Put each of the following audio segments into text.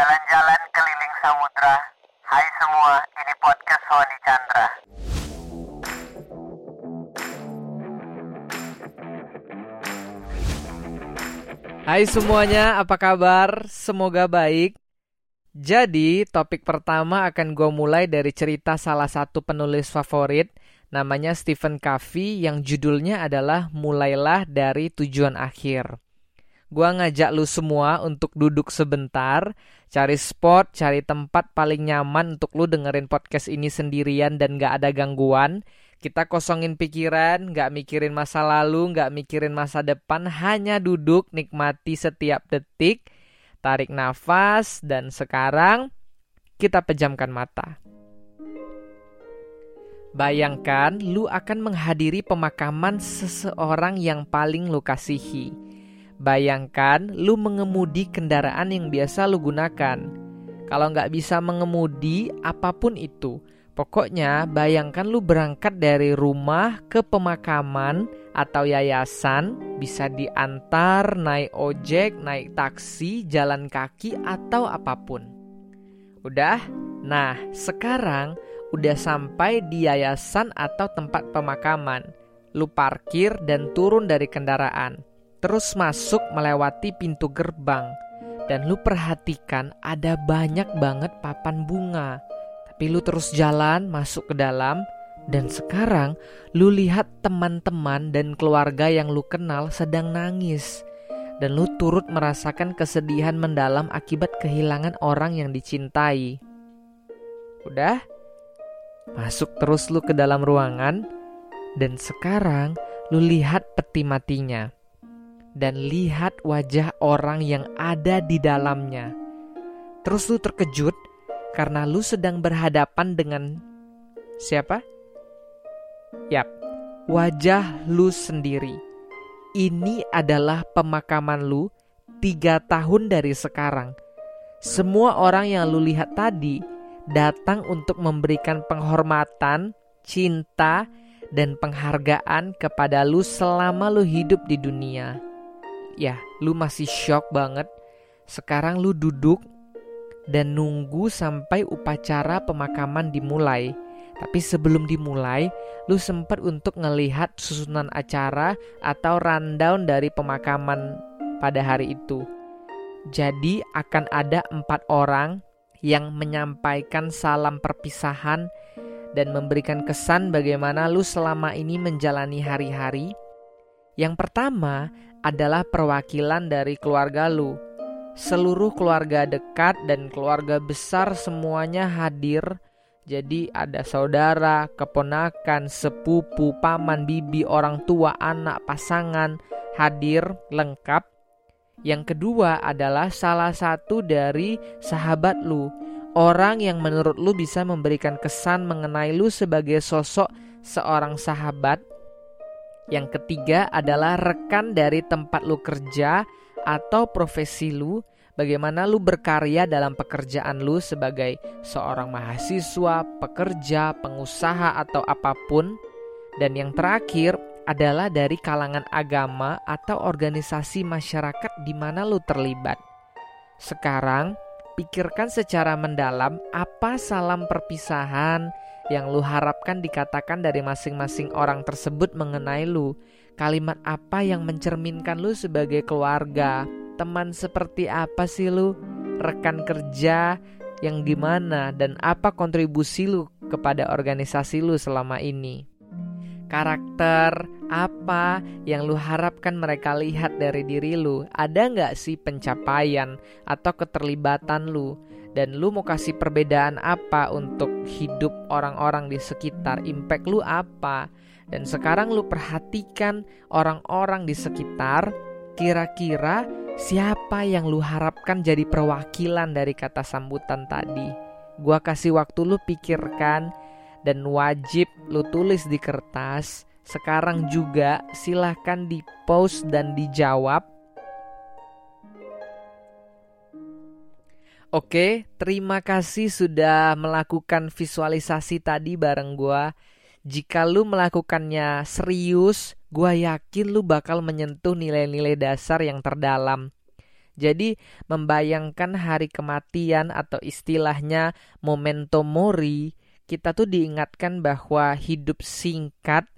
Jalan-jalan keliling samudra. Hai semua, ini podcast Sony Chandra. Hai semuanya, apa kabar? Semoga baik. Jadi, topik pertama akan gue mulai dari cerita salah satu penulis favorit, namanya Stephen Covey, yang judulnya adalah Mulailah dari Tujuan Akhir. Gua ngajak lu semua untuk duduk sebentar, cari spot, cari tempat paling nyaman untuk lu dengerin podcast ini sendirian dan gak ada gangguan. Kita kosongin pikiran, gak mikirin masa lalu, gak mikirin masa depan, hanya duduk nikmati setiap detik, tarik nafas, dan sekarang kita pejamkan mata. Bayangkan lu akan menghadiri pemakaman seseorang yang paling lu kasihi. Bayangkan lu mengemudi kendaraan yang biasa lu gunakan. Kalau nggak bisa mengemudi apa pun itu, pokoknya bayangkan lu berangkat dari rumah ke pemakaman atau yayasan, bisa diantar, naik ojek, naik taksi, jalan kaki, atau apa pun. Udah? Nah, sekarang udah sampai di yayasan atau tempat pemakaman. Lu parkir dan turun dari kendaraan terus masuk melewati pintu gerbang dan lu perhatikan ada banyak banget papan bunga. Tapi lu terus jalan masuk ke dalam dan sekarang lu lihat teman-teman dan keluarga yang lu kenal sedang nangis. Dan lu turut merasakan kesedihan mendalam akibat kehilangan orang yang dicintai. Udah? Masuk terus lu ke dalam ruangan dan sekarang lu lihat peti matinya dan lihat wajah orang yang ada di dalamnya. Terus lu terkejut karena lu sedang berhadapan dengan siapa? Yap, wajah lu sendiri. Ini adalah pemakaman lu tiga tahun dari sekarang. Semua orang yang lu lihat tadi datang untuk memberikan penghormatan, cinta, dan penghargaan kepada lu selama lu hidup di dunia ya lu masih shock banget. Sekarang lu duduk dan nunggu sampai upacara pemakaman dimulai. Tapi sebelum dimulai, lu sempat untuk ngelihat susunan acara atau rundown dari pemakaman pada hari itu. Jadi akan ada empat orang yang menyampaikan salam perpisahan dan memberikan kesan bagaimana lu selama ini menjalani hari-hari. Yang pertama adalah perwakilan dari keluarga lu. Seluruh keluarga dekat dan keluarga besar semuanya hadir. Jadi ada saudara, keponakan, sepupu, paman, bibi, orang tua, anak, pasangan hadir lengkap. Yang kedua adalah salah satu dari sahabat lu, orang yang menurut lu bisa memberikan kesan mengenai lu sebagai sosok seorang sahabat yang ketiga adalah rekan dari tempat lu kerja atau profesi lu, bagaimana lu berkarya dalam pekerjaan lu sebagai seorang mahasiswa, pekerja, pengusaha atau apa pun. Dan yang terakhir adalah dari kalangan agama atau organisasi masyarakat di mana lu terlibat. Sekarang, pikirkan secara mendalam apa salam perpisahan, yang lu harapkan dikatakan dari masing-masing orang tersebut mengenai lu. Kalimat apa yang mencerminkan lu sebagai keluarga? Teman seperti apa sih lu? Rekan kerja yang gimana dan apa kontribusi lu kepada organisasi lu selama ini? Karakter apa yang lu harapkan mereka lihat dari diri lu? Ada nggak sih pencapaian atau keterlibatan lu? Dan lu mau kasih perbedaan apa untuk hidup orang-orang di sekitar impact lu apa? Dan sekarang lu perhatikan orang-orang di sekitar kira-kira siapa yang lu harapkan jadi perwakilan dari kata sambutan tadi? Gua kasih waktu lu pikirkan dan wajib lu tulis di kertas. Sekarang juga silahkan di post dan dijawab Oke, terima kasih sudah melakukan visualisasi tadi bareng gua. Jika lu melakukannya serius, gua yakin lu bakal menyentuh nilai-nilai dasar yang terdalam. Jadi membayangkan hari kematian atau istilahnya memento mori, kita tuh diingatkan bahwa hidup singkat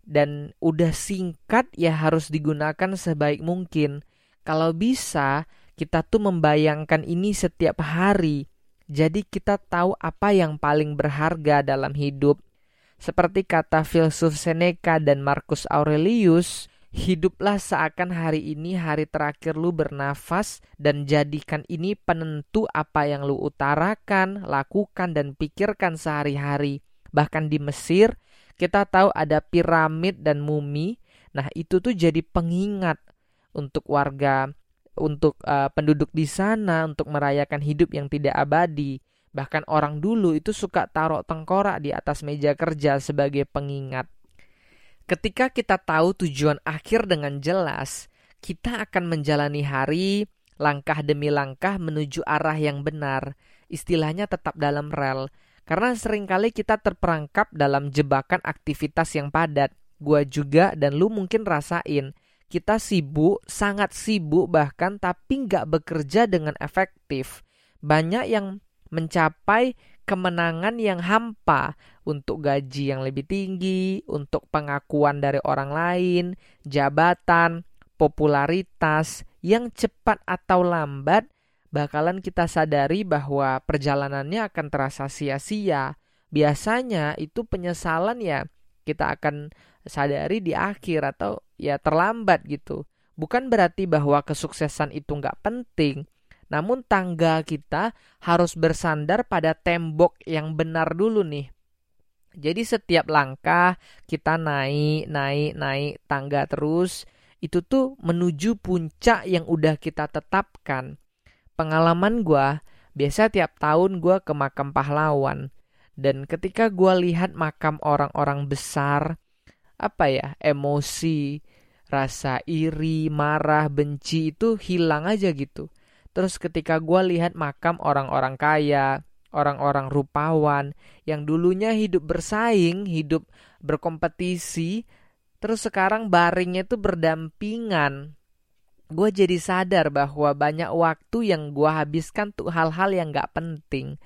dan udah singkat ya harus digunakan sebaik mungkin. Kalau bisa, kita tuh membayangkan ini setiap hari. Jadi kita tahu apa yang paling berharga dalam hidup. Seperti kata filsuf Seneca dan Marcus Aurelius, hiduplah seakan hari ini hari terakhir lu bernafas dan jadikan ini penentu apa yang lu utarakan, lakukan dan pikirkan sehari-hari. Bahkan di Mesir, kita tahu ada piramid dan mumi. Nah, itu tuh jadi pengingat untuk warga untuk uh, penduduk di sana untuk merayakan hidup yang tidak abadi. Bahkan orang dulu itu suka taruh tengkorak di atas meja kerja sebagai pengingat. Ketika kita tahu tujuan akhir dengan jelas, kita akan menjalani hari langkah demi langkah menuju arah yang benar. Istilahnya tetap dalam rel. Karena sering kali kita terperangkap dalam jebakan aktivitas yang padat. Gua juga dan lu mungkin rasain kita sibuk, sangat sibuk bahkan tapi nggak bekerja dengan efektif. Banyak yang mencapai kemenangan yang hampa untuk gaji yang lebih tinggi, untuk pengakuan dari orang lain, jabatan, popularitas yang cepat atau lambat bakalan kita sadari bahwa perjalanannya akan terasa sia-sia. Biasanya itu penyesalan ya kita akan sadari di akhir atau ya terlambat gitu. Bukan berarti bahwa kesuksesan itu nggak penting, namun tangga kita harus bersandar pada tembok yang benar dulu nih. Jadi setiap langkah kita naik, naik, naik tangga terus, itu tuh menuju puncak yang udah kita tetapkan. Pengalaman gue, biasa tiap tahun gue ke makam pahlawan. Dan ketika gue lihat makam orang-orang besar, apa ya emosi rasa iri marah benci itu hilang aja gitu. Terus ketika gue lihat makam orang-orang kaya orang-orang rupawan yang dulunya hidup bersaing hidup berkompetisi terus sekarang baringnya itu berdampingan gue jadi sadar bahwa banyak waktu yang gue habiskan tuh hal-hal yang gak penting.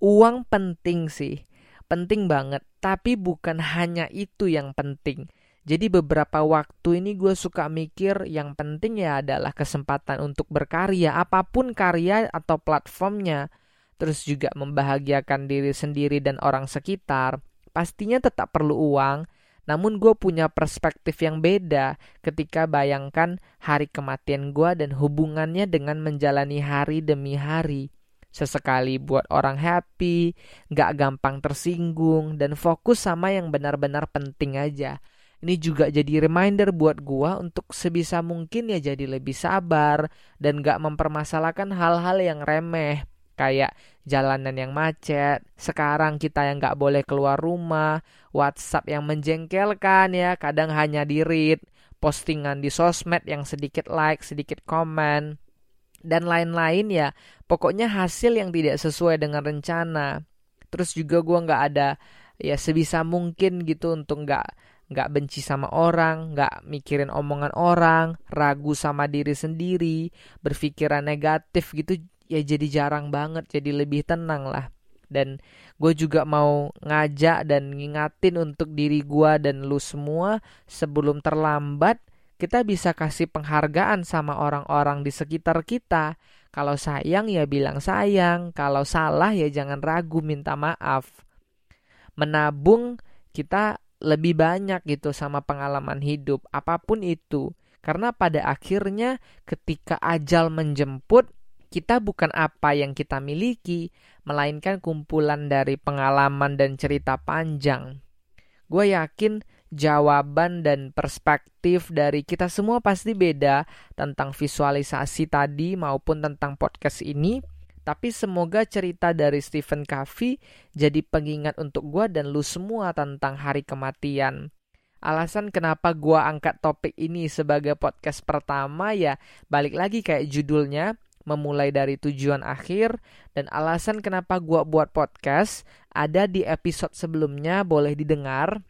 Uang penting sih penting banget, tapi bukan hanya itu yang penting. Jadi beberapa waktu ini gue suka mikir yang penting ya adalah kesempatan untuk berkarya, apa pun karya atau platformnya. Terus juga membahagiakan diri sendiri dan orang sekitar. Pastinya tetap perlu uang, namun gue punya perspektif yang beda ketika bayangkan hari kematian gue dan hubungannya dengan menjalani hari demi hari sesekali buat orang happy, gak gampang tersinggung, dan fokus sama yang benar-benar penting aja. Ini juga jadi reminder buat gua untuk sebisa mungkin ya jadi lebih sabar dan gak mempermasalahkan hal-hal yang remeh kayak jalanan yang macet, sekarang kita yang gak boleh keluar rumah, WhatsApp yang menjengkelkan ya, kadang hanya di read, postingan di sosmed yang sedikit like, sedikit komen, dan lain-lain ya pokoknya hasil yang tidak sesuai dengan rencana terus juga gue nggak ada ya sebisa mungkin gitu untuk nggak nggak benci sama orang, nggak mikirin omongan orang, ragu sama diri sendiri, berpikiran negatif gitu ya jadi jarang banget, jadi lebih tenang lah. Dan gue juga mau ngajak dan ngingatin untuk diri gue dan lu semua sebelum terlambat kita bisa kasih penghargaan sama orang-orang di sekitar kita. Kalau sayang ya bilang sayang, kalau salah ya jangan ragu minta maaf. Menabung kita lebih banyak gitu sama pengalaman hidup, apa pun itu. Karena pada akhirnya ketika ajal menjemput, kita bukan apa yang kita miliki, melainkan kumpulan dari pengalaman dan cerita panjang. Gue yakin jawaban dan perspektif dari kita semua pasti beda tentang visualisasi tadi maupun tentang podcast ini. Tapi semoga cerita dari Stephen Covey jadi pengingat untuk gue dan lu semua tentang hari kematian. Alasan kenapa gue angkat topik ini sebagai podcast pertama ya balik lagi kayak judulnya memulai dari tujuan akhir dan alasan kenapa gue buat podcast ada di episode sebelumnya boleh didengar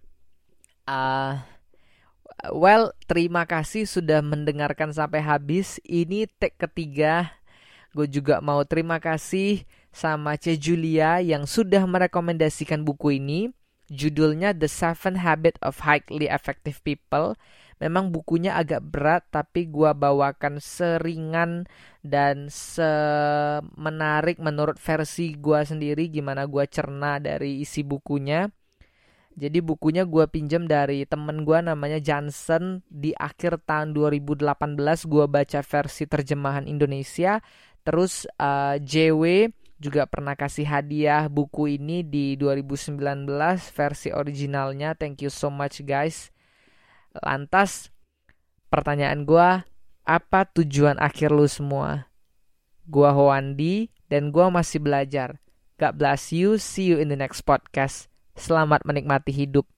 uh, well, terima kasih sudah mendengarkan sampai habis. Ini tag ketiga. Gue juga mau terima kasih sama C. Julia yang sudah merekomendasikan buku ini. Judulnya The Seven Habit of Highly Effective People. Memang bukunya agak berat, tapi gue bawakan seringan dan semenarik menurut versi gue sendiri gimana gue cerna dari isi bukunya. Jadi bukunya gue pinjam dari temen gue namanya Johnson di akhir tahun 2018 gue baca versi terjemahan Indonesia. Terus uh, eh, JW juga pernah kasih hadiah buku ini di 2019 versi originalnya. Thank you so much guys. Lantas pertanyaan gue, apa tujuan akhir lu semua? Gua Hoandi dan gua masih belajar. God bless you. See you in the next podcast. Selamat menikmati hidup.